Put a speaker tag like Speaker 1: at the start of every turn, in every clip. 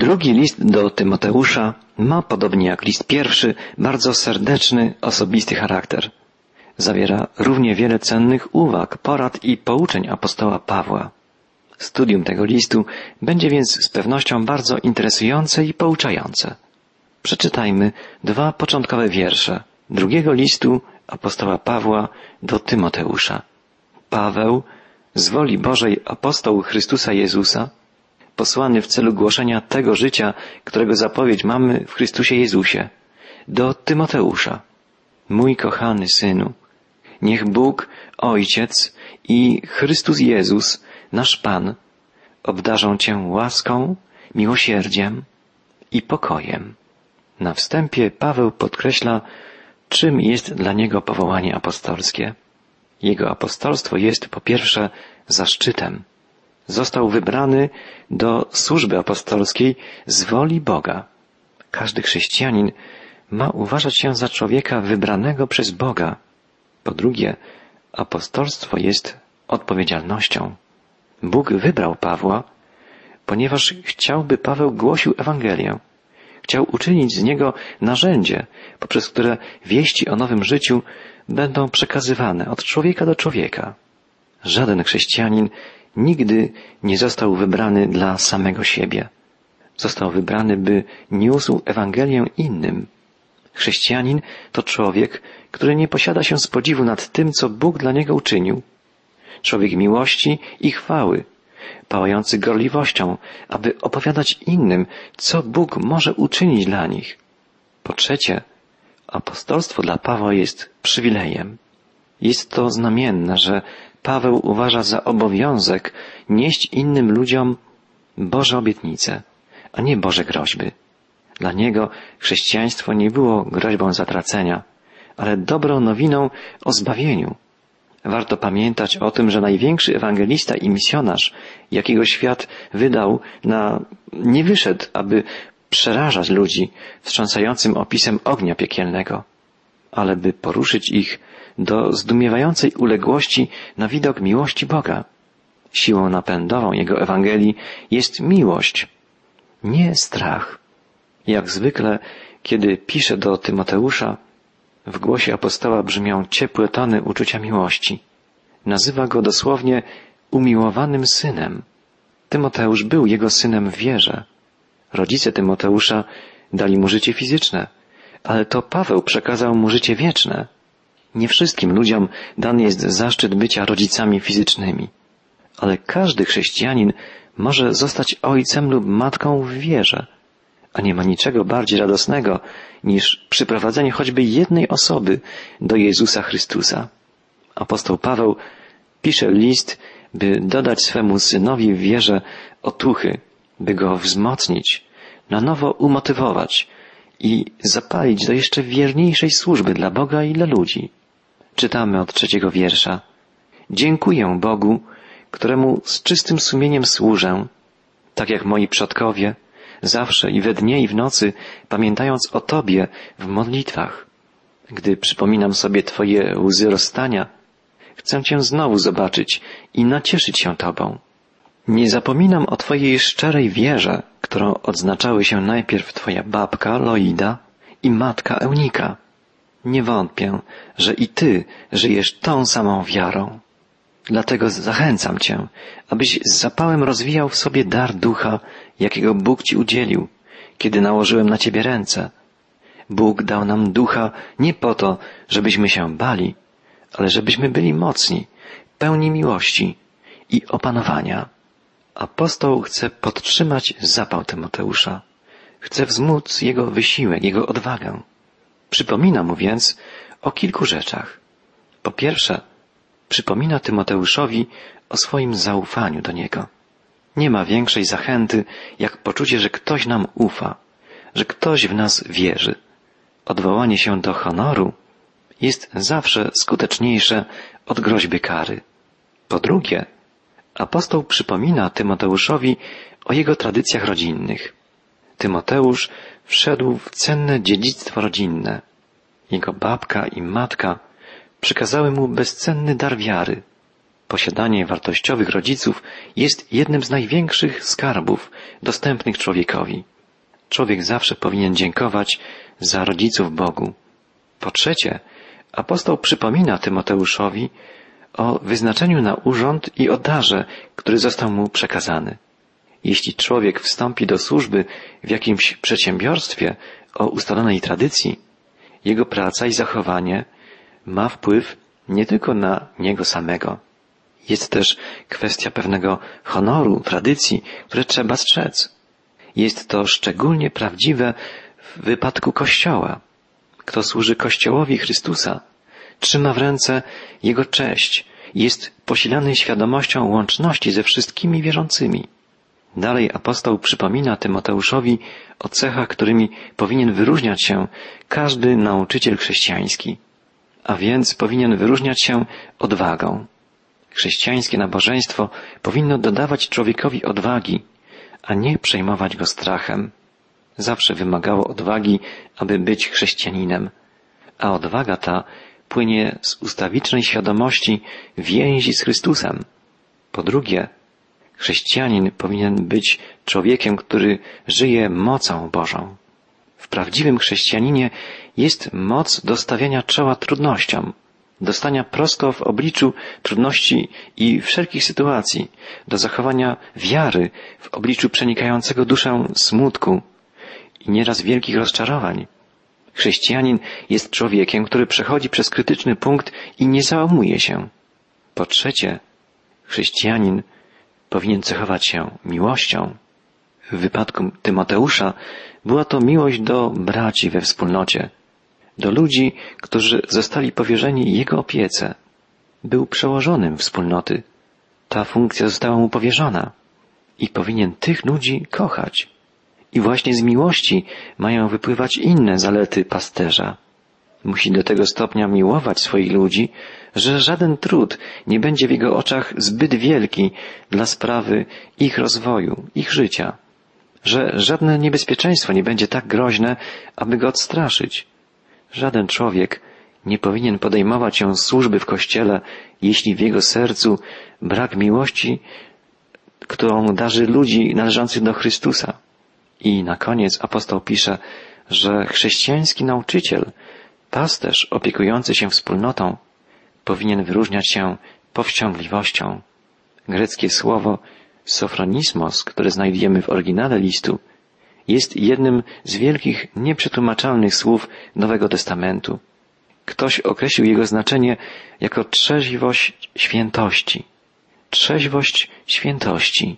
Speaker 1: Drugi list do Tymoteusza ma, podobnie jak list pierwszy, bardzo serdeczny, osobisty charakter. Zawiera równie wiele cennych uwag, porad i pouczeń apostoła Pawła. Studium tego listu będzie więc z pewnością bardzo interesujące i pouczające. Przeczytajmy dwa początkowe wiersze drugiego listu apostoła Pawła do Tymoteusza. Paweł, z woli Bożej apostoł Chrystusa Jezusa, posłany w celu głoszenia tego życia, którego zapowiedź mamy w Chrystusie Jezusie, do Tymoteusza. Mój kochany synu, niech Bóg, Ojciec i Chrystus Jezus, nasz Pan, obdarzą Cię łaską, miłosierdziem i pokojem. Na wstępie Paweł podkreśla, czym jest dla niego powołanie apostolskie. Jego apostolstwo jest po pierwsze zaszczytem. Został wybrany do służby apostolskiej z woli Boga. Każdy chrześcijanin ma uważać się za człowieka wybranego przez Boga. Po drugie, apostolstwo jest odpowiedzialnością. Bóg wybrał Pawła, ponieważ chciałby Paweł głosił Ewangelię. Chciał uczynić z niego narzędzie, poprzez które wieści o nowym życiu będą przekazywane od człowieka do człowieka. Żaden chrześcijanin nigdy nie został wybrany dla samego siebie. Został wybrany, by niósł Ewangelię innym. Chrześcijanin to człowiek, który nie posiada się z podziwu nad tym, co Bóg dla niego uczynił. Człowiek miłości i chwały, pałający gorliwością, aby opowiadać innym, co Bóg może uczynić dla nich. Po trzecie, apostolstwo dla Pawła jest przywilejem. Jest to znamienne, że Paweł uważa za obowiązek nieść innym ludziom Boże obietnice, a nie Boże groźby. Dla niego chrześcijaństwo nie było groźbą zatracenia, ale dobrą nowiną o zbawieniu. Warto pamiętać o tym, że największy ewangelista i misjonarz, jakiego świat wydał, na, nie wyszedł, aby przerażać ludzi wstrząsającym opisem ognia piekielnego, ale by poruszyć ich do zdumiewającej uległości na widok miłości Boga. Siłą napędową Jego Ewangelii jest miłość, nie strach. Jak zwykle, kiedy pisze do Tymoteusza, w głosie apostoła brzmią ciepłe tony uczucia miłości. Nazywa go dosłownie umiłowanym synem. Tymoteusz był jego synem w wierze. Rodzice Tymoteusza dali mu życie fizyczne, ale to Paweł przekazał mu życie wieczne. Nie wszystkim ludziom dany jest zaszczyt bycia rodzicami fizycznymi, ale każdy chrześcijanin może zostać ojcem lub matką w wierze, a nie ma niczego bardziej radosnego niż przyprowadzenie choćby jednej osoby do Jezusa Chrystusa. Apostoł Paweł pisze list, by dodać swemu synowi w wierze otuchy, by go wzmocnić, na nowo umotywować i zapalić do jeszcze wierniejszej służby dla Boga i dla ludzi. Czytamy od trzeciego wiersza. Dziękuję Bogu, któremu z czystym sumieniem służę, tak jak moi przodkowie, zawsze i we dnie i w nocy, pamiętając o Tobie w modlitwach. Gdy przypominam sobie Twoje łzy rozstania, chcę Cię znowu zobaczyć i nacieszyć się Tobą. Nie zapominam o Twojej szczerej wierze, którą odznaczały się najpierw Twoja babka Loida i matka Eunika. Nie wątpię, że i Ty żyjesz tą samą wiarą. Dlatego zachęcam Cię, abyś z zapałem rozwijał w sobie dar ducha, jakiego Bóg Ci udzielił, kiedy nałożyłem na Ciebie ręce. Bóg dał nam ducha nie po to, żebyśmy się bali, ale żebyśmy byli mocni, pełni miłości i opanowania. Apostoł chce podtrzymać zapał Tymoteusza. Chce wzmóc jego wysiłek, jego odwagę. Przypomina mu więc o kilku rzeczach. Po pierwsze, przypomina Tymoteuszowi o swoim zaufaniu do niego. Nie ma większej zachęty, jak poczucie, że ktoś nam ufa, że ktoś w nas wierzy. Odwołanie się do honoru jest zawsze skuteczniejsze od groźby kary. Po drugie, apostoł przypomina Tymoteuszowi o jego tradycjach rodzinnych. Tymoteusz wszedł w cenne dziedzictwo rodzinne. Jego babka i matka przekazały mu bezcenny dar wiary. Posiadanie wartościowych rodziców jest jednym z największych skarbów dostępnych człowiekowi. Człowiek zawsze powinien dziękować za rodziców Bogu. Po trzecie, apostoł przypomina Tymoteuszowi o wyznaczeniu na urząd i o darze, który został mu przekazany. Jeśli człowiek wstąpi do służby w jakimś przedsiębiorstwie o ustalonej tradycji, jego praca i zachowanie ma wpływ nie tylko na niego samego. Jest też kwestia pewnego honoru, tradycji, które trzeba strzec. Jest to szczególnie prawdziwe w wypadku Kościoła. Kto służy Kościołowi Chrystusa, trzyma w ręce Jego cześć, jest posilany świadomością łączności ze wszystkimi wierzącymi. Dalej apostoł przypomina Tymoteuszowi o cechach, którymi powinien wyróżniać się każdy nauczyciel chrześcijański, a więc powinien wyróżniać się odwagą. Chrześcijańskie nabożeństwo powinno dodawać człowiekowi odwagi, a nie przejmować go strachem. Zawsze wymagało odwagi, aby być chrześcijaninem, a odwaga ta płynie z ustawicznej świadomości więzi z Chrystusem. Po drugie, chrześcijanin powinien być człowiekiem, który żyje mocą Bożą. W prawdziwym chrześcijaninie jest moc do stawiania czoła trudnościom, do stania prosto w obliczu trudności i wszelkich sytuacji, do zachowania wiary w obliczu przenikającego duszę smutku i nieraz wielkich rozczarowań. Chrześcijanin jest człowiekiem, który przechodzi przez krytyczny punkt i nie załamuje się. Po trzecie, chrześcijanin powinien cechować się miłością. W wypadku Tymoteusza była to miłość do braci we wspólnocie, do ludzi, którzy zostali powierzeni jego opiece. Był przełożonym wspólnoty. Ta funkcja została mu powierzona i powinien tych ludzi kochać. I właśnie z miłości mają wypływać inne zalety pasterza. Musi do tego stopnia miłować swoich ludzi, że żaden trud nie będzie w jego oczach zbyt wielki dla sprawy ich rozwoju, ich życia, że żadne niebezpieczeństwo nie będzie tak groźne, aby go odstraszyć. Żaden człowiek nie powinien podejmować się służby w kościele, jeśli w jego sercu brak miłości, którą darzy ludzi należących do Chrystusa. I na koniec apostoł pisze, że chrześcijański nauczyciel, pasterz opiekujący się wspólnotą, powinien wyróżniać się powściągliwością. Greckie słowo sofronismos, które znajdujemy w oryginale listu, jest jednym z wielkich, nieprzetłumaczalnych słów Nowego Testamentu. Ktoś określił jego znaczenie jako trzeźwość świętości. Trzeźwość świętości.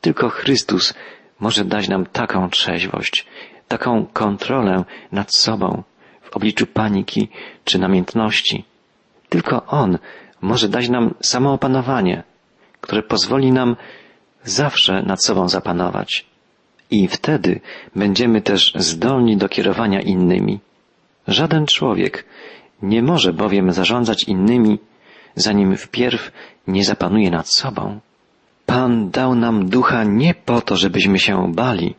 Speaker 1: Tylko Chrystus może dać nam taką trzeźwość, taką kontrolę nad sobą w obliczu paniki czy namiętności. Tylko On może dać nam samoopanowanie, które pozwoli nam zawsze nad sobą zapanować. I wtedy będziemy też zdolni do kierowania innymi. Żaden człowiek nie może bowiem zarządzać innymi, zanim wpierw nie zapanuje nad sobą. Pan dał nam ducha nie po to, żebyśmy się bali,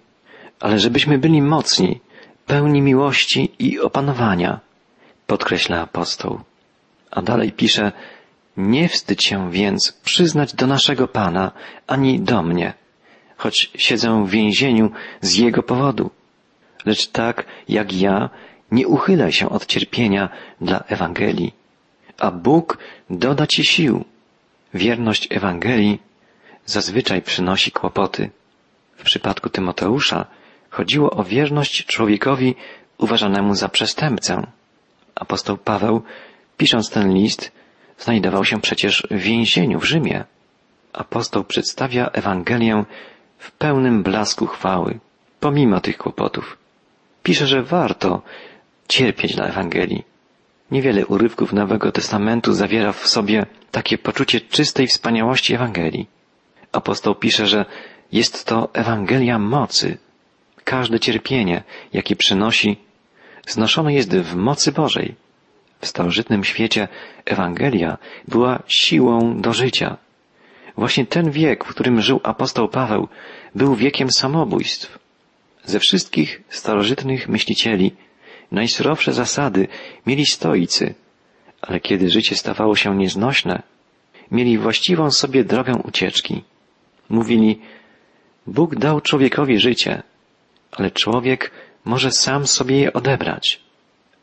Speaker 1: ale żebyśmy byli mocni, pełni miłości i opanowania, podkreśla apostoł. A dalej pisze, nie wstydź się więc przyznać do naszego Pana, ani do mnie, choć siedzę w więzieniu z Jego powodu. Lecz tak jak ja, nie uchylaj się od cierpienia dla Ewangelii, a Bóg doda Ci sił. Wierność Ewangelii zazwyczaj przynosi kłopoty. W przypadku Tymoteusza chodziło o wierność człowiekowi uważanemu za przestępcę. Apostoł Paweł, pisząc ten list, znajdował się przecież w więzieniu w Rzymie. Apostoł przedstawia Ewangelię w pełnym blasku chwały, pomimo tych kłopotów. Pisze, że warto cierpieć dla Ewangelii. Niewiele urywków Nowego Testamentu zawiera w sobie takie poczucie czystej wspaniałości Ewangelii. Apostoł pisze, że jest to Ewangelia mocy. Każde cierpienie, jakie przynosi, znoszone jest w mocy Bożej. W starożytnym świecie Ewangelia była siłą do życia. Właśnie ten wiek, w którym żył apostoł Paweł, był wiekiem samobójstw. Ze wszystkich starożytnych myślicieli najsurowsze zasady mieli stoicy, ale kiedy życie stawało się nieznośne, mieli właściwą sobie drogę ucieczki. Mówili, Bóg dał człowiekowi życie, ale człowiek może sam sobie je odebrać.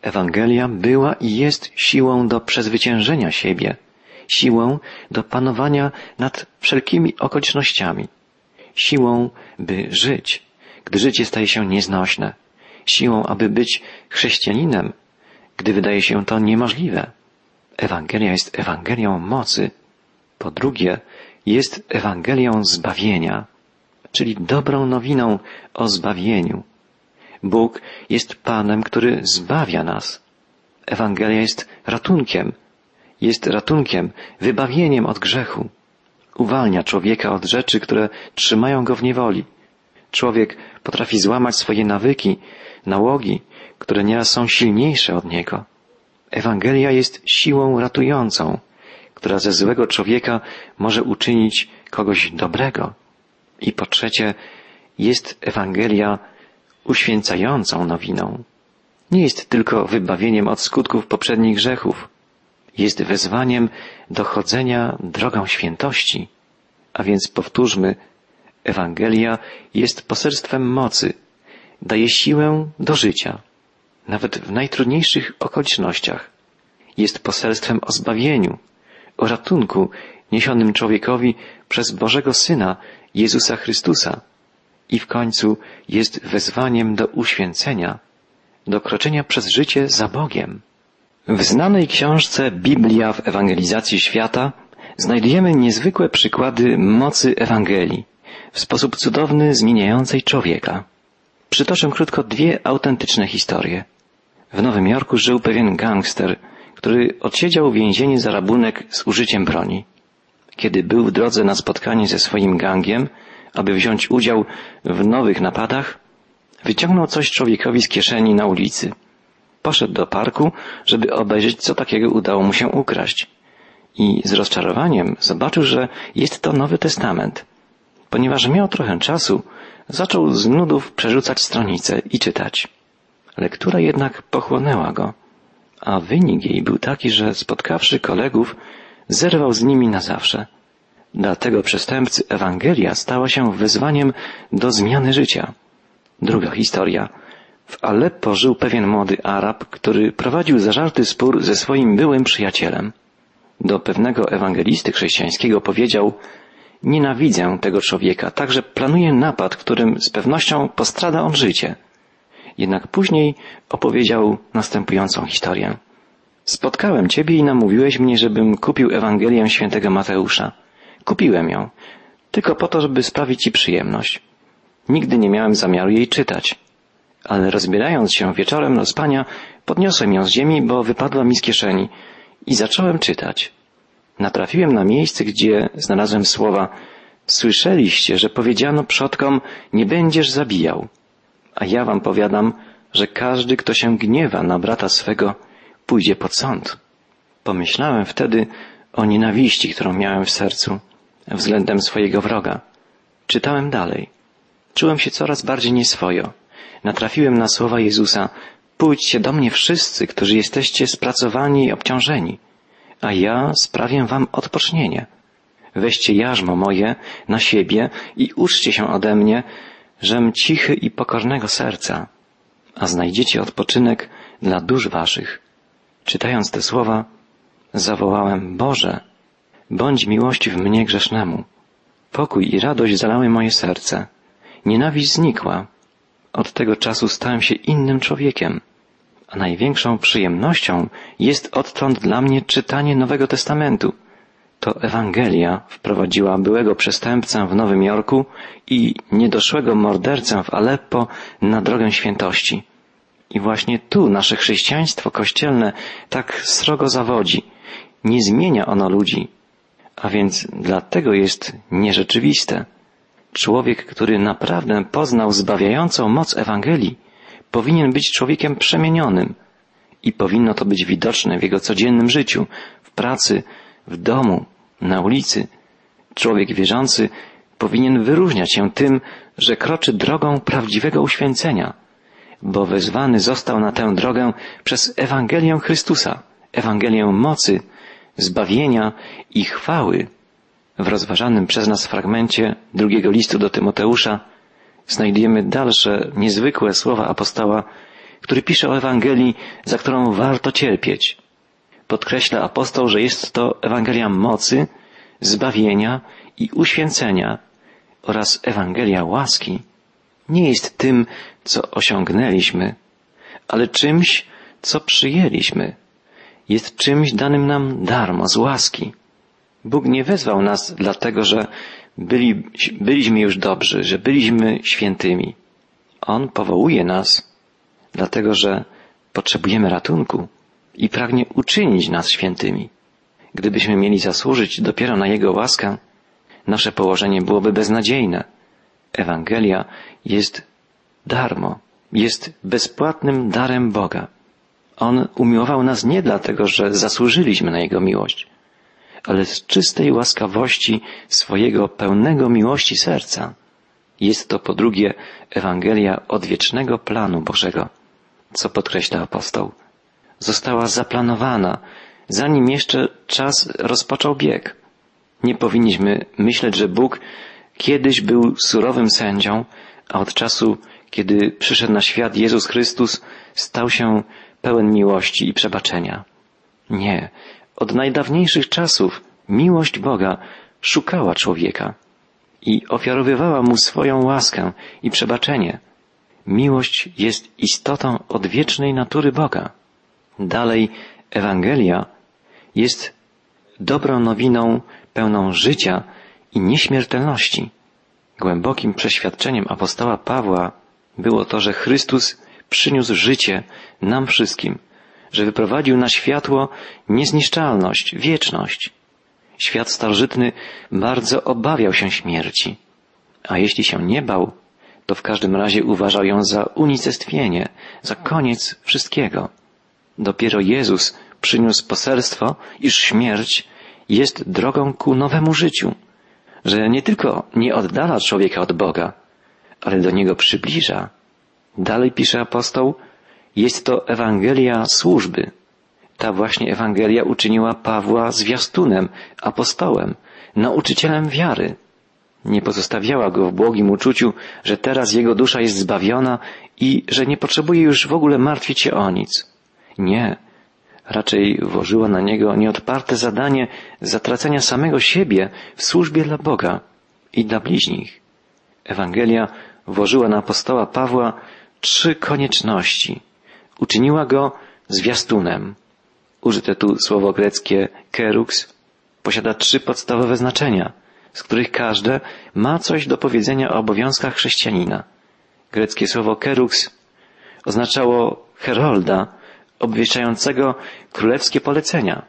Speaker 1: Ewangelia była i jest siłą do przezwyciężenia siebie, siłą do panowania nad wszelkimi okolicznościami, siłą, by żyć, gdy życie staje się nieznośne, siłą, aby być chrześcijaninem, gdy wydaje się to niemożliwe. Ewangelia jest Ewangelią mocy. Po drugie, jest Ewangelią zbawienia, czyli dobrą nowiną o zbawieniu. Bóg jest Panem, który zbawia nas. Ewangelia jest ratunkiem, jest ratunkiem, wybawieniem od grzechu. Uwalnia człowieka od rzeczy, które trzymają go w niewoli. Człowiek potrafi złamać swoje nawyki, nałogi, które nieraz są silniejsze od niego. Ewangelia jest siłą ratującą, która ze złego człowieka może uczynić kogoś dobrego. I po trzecie, jest Ewangelia uświęcającą nowiną. Nie jest tylko wybawieniem od skutków poprzednich grzechów. Jest wezwaniem do chodzenia drogą świętości. A więc powtórzmy, Ewangelia jest poselstwem mocy, daje siłę do życia, nawet w najtrudniejszych okolicznościach. Jest poselstwem o zbawieniu, o ratunku niesionym człowiekowi przez Bożego Syna, Jezusa Chrystusa. I w końcu jest wezwaniem do uświęcenia, do kroczenia przez życie za Bogiem. W znanej książce Biblia w ewangelizacji świata znajdujemy niezwykłe przykłady mocy Ewangelii, w sposób cudowny zmieniającej człowieka. Przytoczę krótko dwie autentyczne historie. W Nowym Jorku żył pewien gangster, który odsiedział więzienie za rabunek z użyciem broni. Kiedy był w drodze na spotkanie ze swoim gangiem, aby wziąć udział w nowych napadach, wyciągnął coś człowiekowi z kieszeni na ulicy. Poszedł do parku, żeby obejrzeć, co takiego udało mu się ukraść. I z rozczarowaniem zobaczył, że jest to Nowy Testament. Ponieważ miał trochę czasu, zaczął z nudów przerzucać stronice i czytać. Lektura jednak pochłonęła go, a wynik jej był taki, że spotkawszy kolegów, zerwał z nimi na zawsze. Dla tego przestępcy Ewangelia stała się wezwaniem do zmiany życia. Druga historia. W Aleppo żył pewien młody Arab, który prowadził zażarty spór ze swoim byłym przyjacielem. Do pewnego ewangelisty chrześcijańskiego powiedział Nienawidzę tego człowieka, także planuję napad, którym z pewnością postrada on życie. Jednak później opowiedział następującą historię. Spotkałem Ciebie i namówiłeś mnie, żebym kupił Ewangelię świętego Mateusza. Kupiłem ją, tylko po to, żeby sprawić Ci przyjemność. Nigdy nie miałem zamiaru jej czytać. Ale rozbierając się wieczorem do spania, podniosłem ją z ziemi, bo wypadła mi z kieszeni i zacząłem czytać. Natrafiłem na miejsce, gdzie znalazłem słowa Słyszeliście, że powiedziano przodkom, nie będziesz zabijał. A ja wam powiadam, że każdy, kto się gniewa na brata swego, pójdzie pod sąd. Pomyślałem wtedy o nienawiści, którą miałem w sercu względem swojego wroga. Czytałem dalej. Czułem się coraz bardziej nieswojo. Natrafiłem na słowa Jezusa, pójdźcie do mnie wszyscy, którzy jesteście spracowani i obciążeni, a ja sprawię wam odpocznienie. Weźcie jarzmo moje na siebie i uczcie się ode mnie, żem cichy i pokornego serca, a znajdziecie odpoczynek dla dusz waszych. Czytając te słowa, zawołałem Boże, bądź miłości w mnie grzesznemu. Pokój i radość zalały moje serce. Nienawiść znikła. Od tego czasu stałem się innym człowiekiem. A największą przyjemnością jest odtąd dla mnie czytanie Nowego Testamentu. To Ewangelia wprowadziła byłego przestępcę w Nowym Jorku i niedoszłego mordercę w Aleppo na drogę świętości. I właśnie tu nasze chrześcijaństwo kościelne tak srogo zawodzi. Nie zmienia ono ludzi, a więc dlatego jest nierzeczywiste. Człowiek, który naprawdę poznał zbawiającą moc Ewangelii, powinien być człowiekiem przemienionym i powinno to być widoczne w jego codziennym życiu, w pracy, w domu, na ulicy. Człowiek wierzący powinien wyróżniać się tym, że kroczy drogą prawdziwego uświęcenia, bo wezwany został na tę drogę przez Ewangelię Chrystusa, Ewangelię mocy, zbawienia i chwały w rozważanym przez nas fragmencie drugiego listu do Tymoteusza znajdujemy dalsze, niezwykłe słowa apostoła, który pisze o Ewangelii, za którą warto cierpieć. Podkreśla apostoł, że jest to Ewangelia mocy, zbawienia i uświęcenia oraz Ewangelia łaski. Nie jest tym, co osiągnęliśmy, ale czymś, co przyjęliśmy. Jest czymś danym nam darmo, z łaski. Bóg nie wezwał nas dlatego, że byli, byliśmy już dobrzy, że byliśmy świętymi. On powołuje nas dlatego, że potrzebujemy ratunku i pragnie uczynić nas świętymi. Gdybyśmy mieli zasłużyć dopiero na Jego łaskę, nasze położenie byłoby beznadziejne. Ewangelia jest darmo, jest bezpłatnym darem Boga. On umiłował nas nie dlatego, że zasłużyliśmy na Jego miłość, ale z czystej łaskawości swojego pełnego miłości serca. Jest to po drugie Ewangelia odwiecznego planu Bożego, co podkreśla apostoł. Została zaplanowana, zanim jeszcze czas rozpoczął bieg. Nie powinniśmy myśleć, że Bóg kiedyś był surowym sędzią, a od czasu, kiedy przyszedł na świat Jezus Chrystus, stał się pełen miłości i przebaczenia. Nie, od najdawniejszych czasów miłość Boga szukała człowieka i ofiarowywała mu swoją łaskę i przebaczenie. Miłość jest istotą odwiecznej natury Boga. Dalej, Ewangelia jest dobrą nowiną pełną życia i nieśmiertelności. Głębokim przeświadczeniem apostoła Pawła było to, że Chrystus przyniósł życie nam wszystkim, że wyprowadził na światło niezniszczalność, wieczność. Świat starożytny bardzo obawiał się śmierci, a jeśli się nie bał, to w każdym razie uważał ją za unicestwienie, za koniec wszystkiego. Dopiero Jezus przyniósł poselstwo, iż śmierć jest drogą ku nowemu życiu, że nie tylko nie oddala człowieka od Boga, ale do Niego przybliża. Dalej pisze apostoł, jest to Ewangelia służby. Ta właśnie Ewangelia uczyniła Pawła zwiastunem, apostołem, nauczycielem wiary. Nie pozostawiała go w błogim uczuciu, że teraz jego dusza jest zbawiona i że nie potrzebuje już w ogóle martwić się o nic. Nie. Raczej włożyła na niego nieodparte zadanie zatracenia samego siebie w służbie dla Boga i dla bliźnich. Ewangelia włożyła na apostoła Pawła trzy konieczności. Uczyniła go zwiastunem. Użyte tu słowo greckie kerux posiada trzy podstawowe znaczenia, z których każde ma coś do powiedzenia o obowiązkach chrześcijanina. Greckie słowo kerux oznaczało herolda, obwieszczającego królewskie polecenia.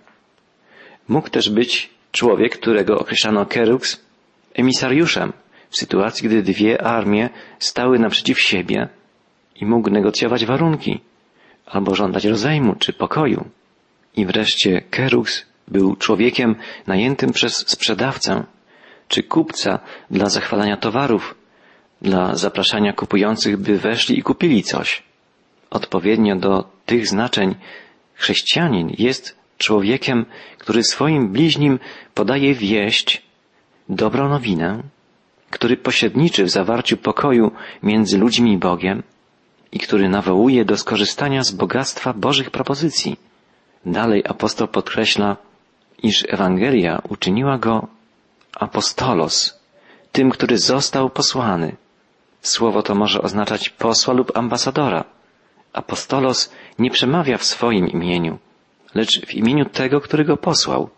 Speaker 1: Mógł też być człowiek, którego określano kerux, emisariuszem, w sytuacji, gdy dwie armie stały naprzeciw siebie i mógł negocjować warunki, albo żądać rozejmu czy pokoju. I wreszcie Kerux był człowiekiem najętym przez sprzedawcę czy kupca dla zachwalania towarów, dla zapraszania kupujących, by weszli i kupili coś. Odpowiednio do tych znaczeń chrześcijanin jest człowiekiem, który swoim bliźnim podaje wieść, dobrą nowinę, który pośredniczy w zawarciu pokoju między ludźmi i Bogiem i który nawołuje do skorzystania z bogactwa Bożych propozycji. Dalej apostoł podkreśla, iż Ewangelia uczyniła go apostolos, tym, który został posłany. Słowo to może oznaczać posła lub ambasadora. Apostolos nie przemawia w swoim imieniu, lecz w imieniu tego, który go posłał.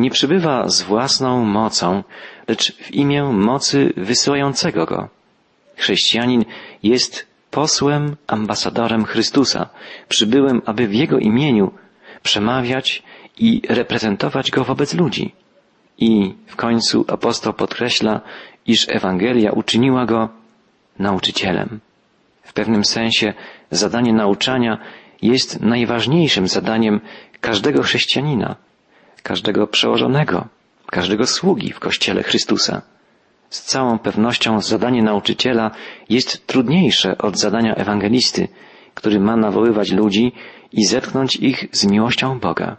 Speaker 1: Nie przybywa z własną mocą, lecz w imię mocy wysyłającego go. Chrześcijanin jest posłem, ambasadorem Chrystusa, przybyłem, aby w Jego imieniu przemawiać i reprezentować Go wobec ludzi. I w końcu apostoł podkreśla, iż Ewangelia uczyniła Go nauczycielem. W pewnym sensie zadanie nauczania jest najważniejszym zadaniem każdego chrześcijanina, każdego przełożonego, każdego sługi w Kościele Chrystusa. Z całą pewnością zadanie nauczyciela jest trudniejsze od zadania ewangelisty, który ma nawoływać ludzi i zetknąć ich z miłością Boga.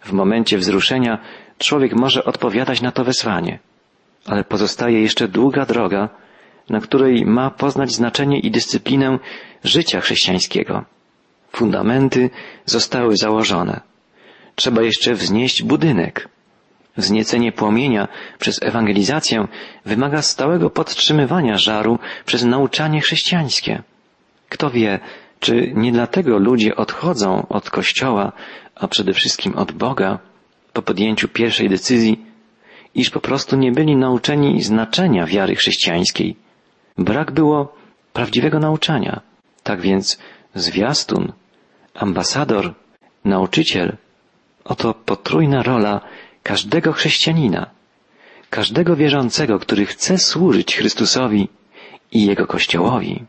Speaker 1: W momencie wzruszenia człowiek może odpowiadać na to wezwanie, ale pozostaje jeszcze długa droga, na której ma poznać znaczenie i dyscyplinę życia chrześcijańskiego. Fundamenty zostały założone. Trzeba jeszcze wznieść budynek. Wzniecenie płomienia przez ewangelizację wymaga stałego podtrzymywania żaru przez nauczanie chrześcijańskie. Kto wie, czy nie dlatego ludzie odchodzą od Kościoła, a przede wszystkim od Boga, po podjęciu pierwszej decyzji, iż po prostu nie byli nauczeni znaczenia wiary chrześcijańskiej. Brak było prawdziwego nauczania. Tak więc zwiastun, ambasador, nauczyciel, oto potrójna rola każdego chrześcijanina, każdego wierzącego, który chce służyć Chrystusowi i Jego Kościołowi.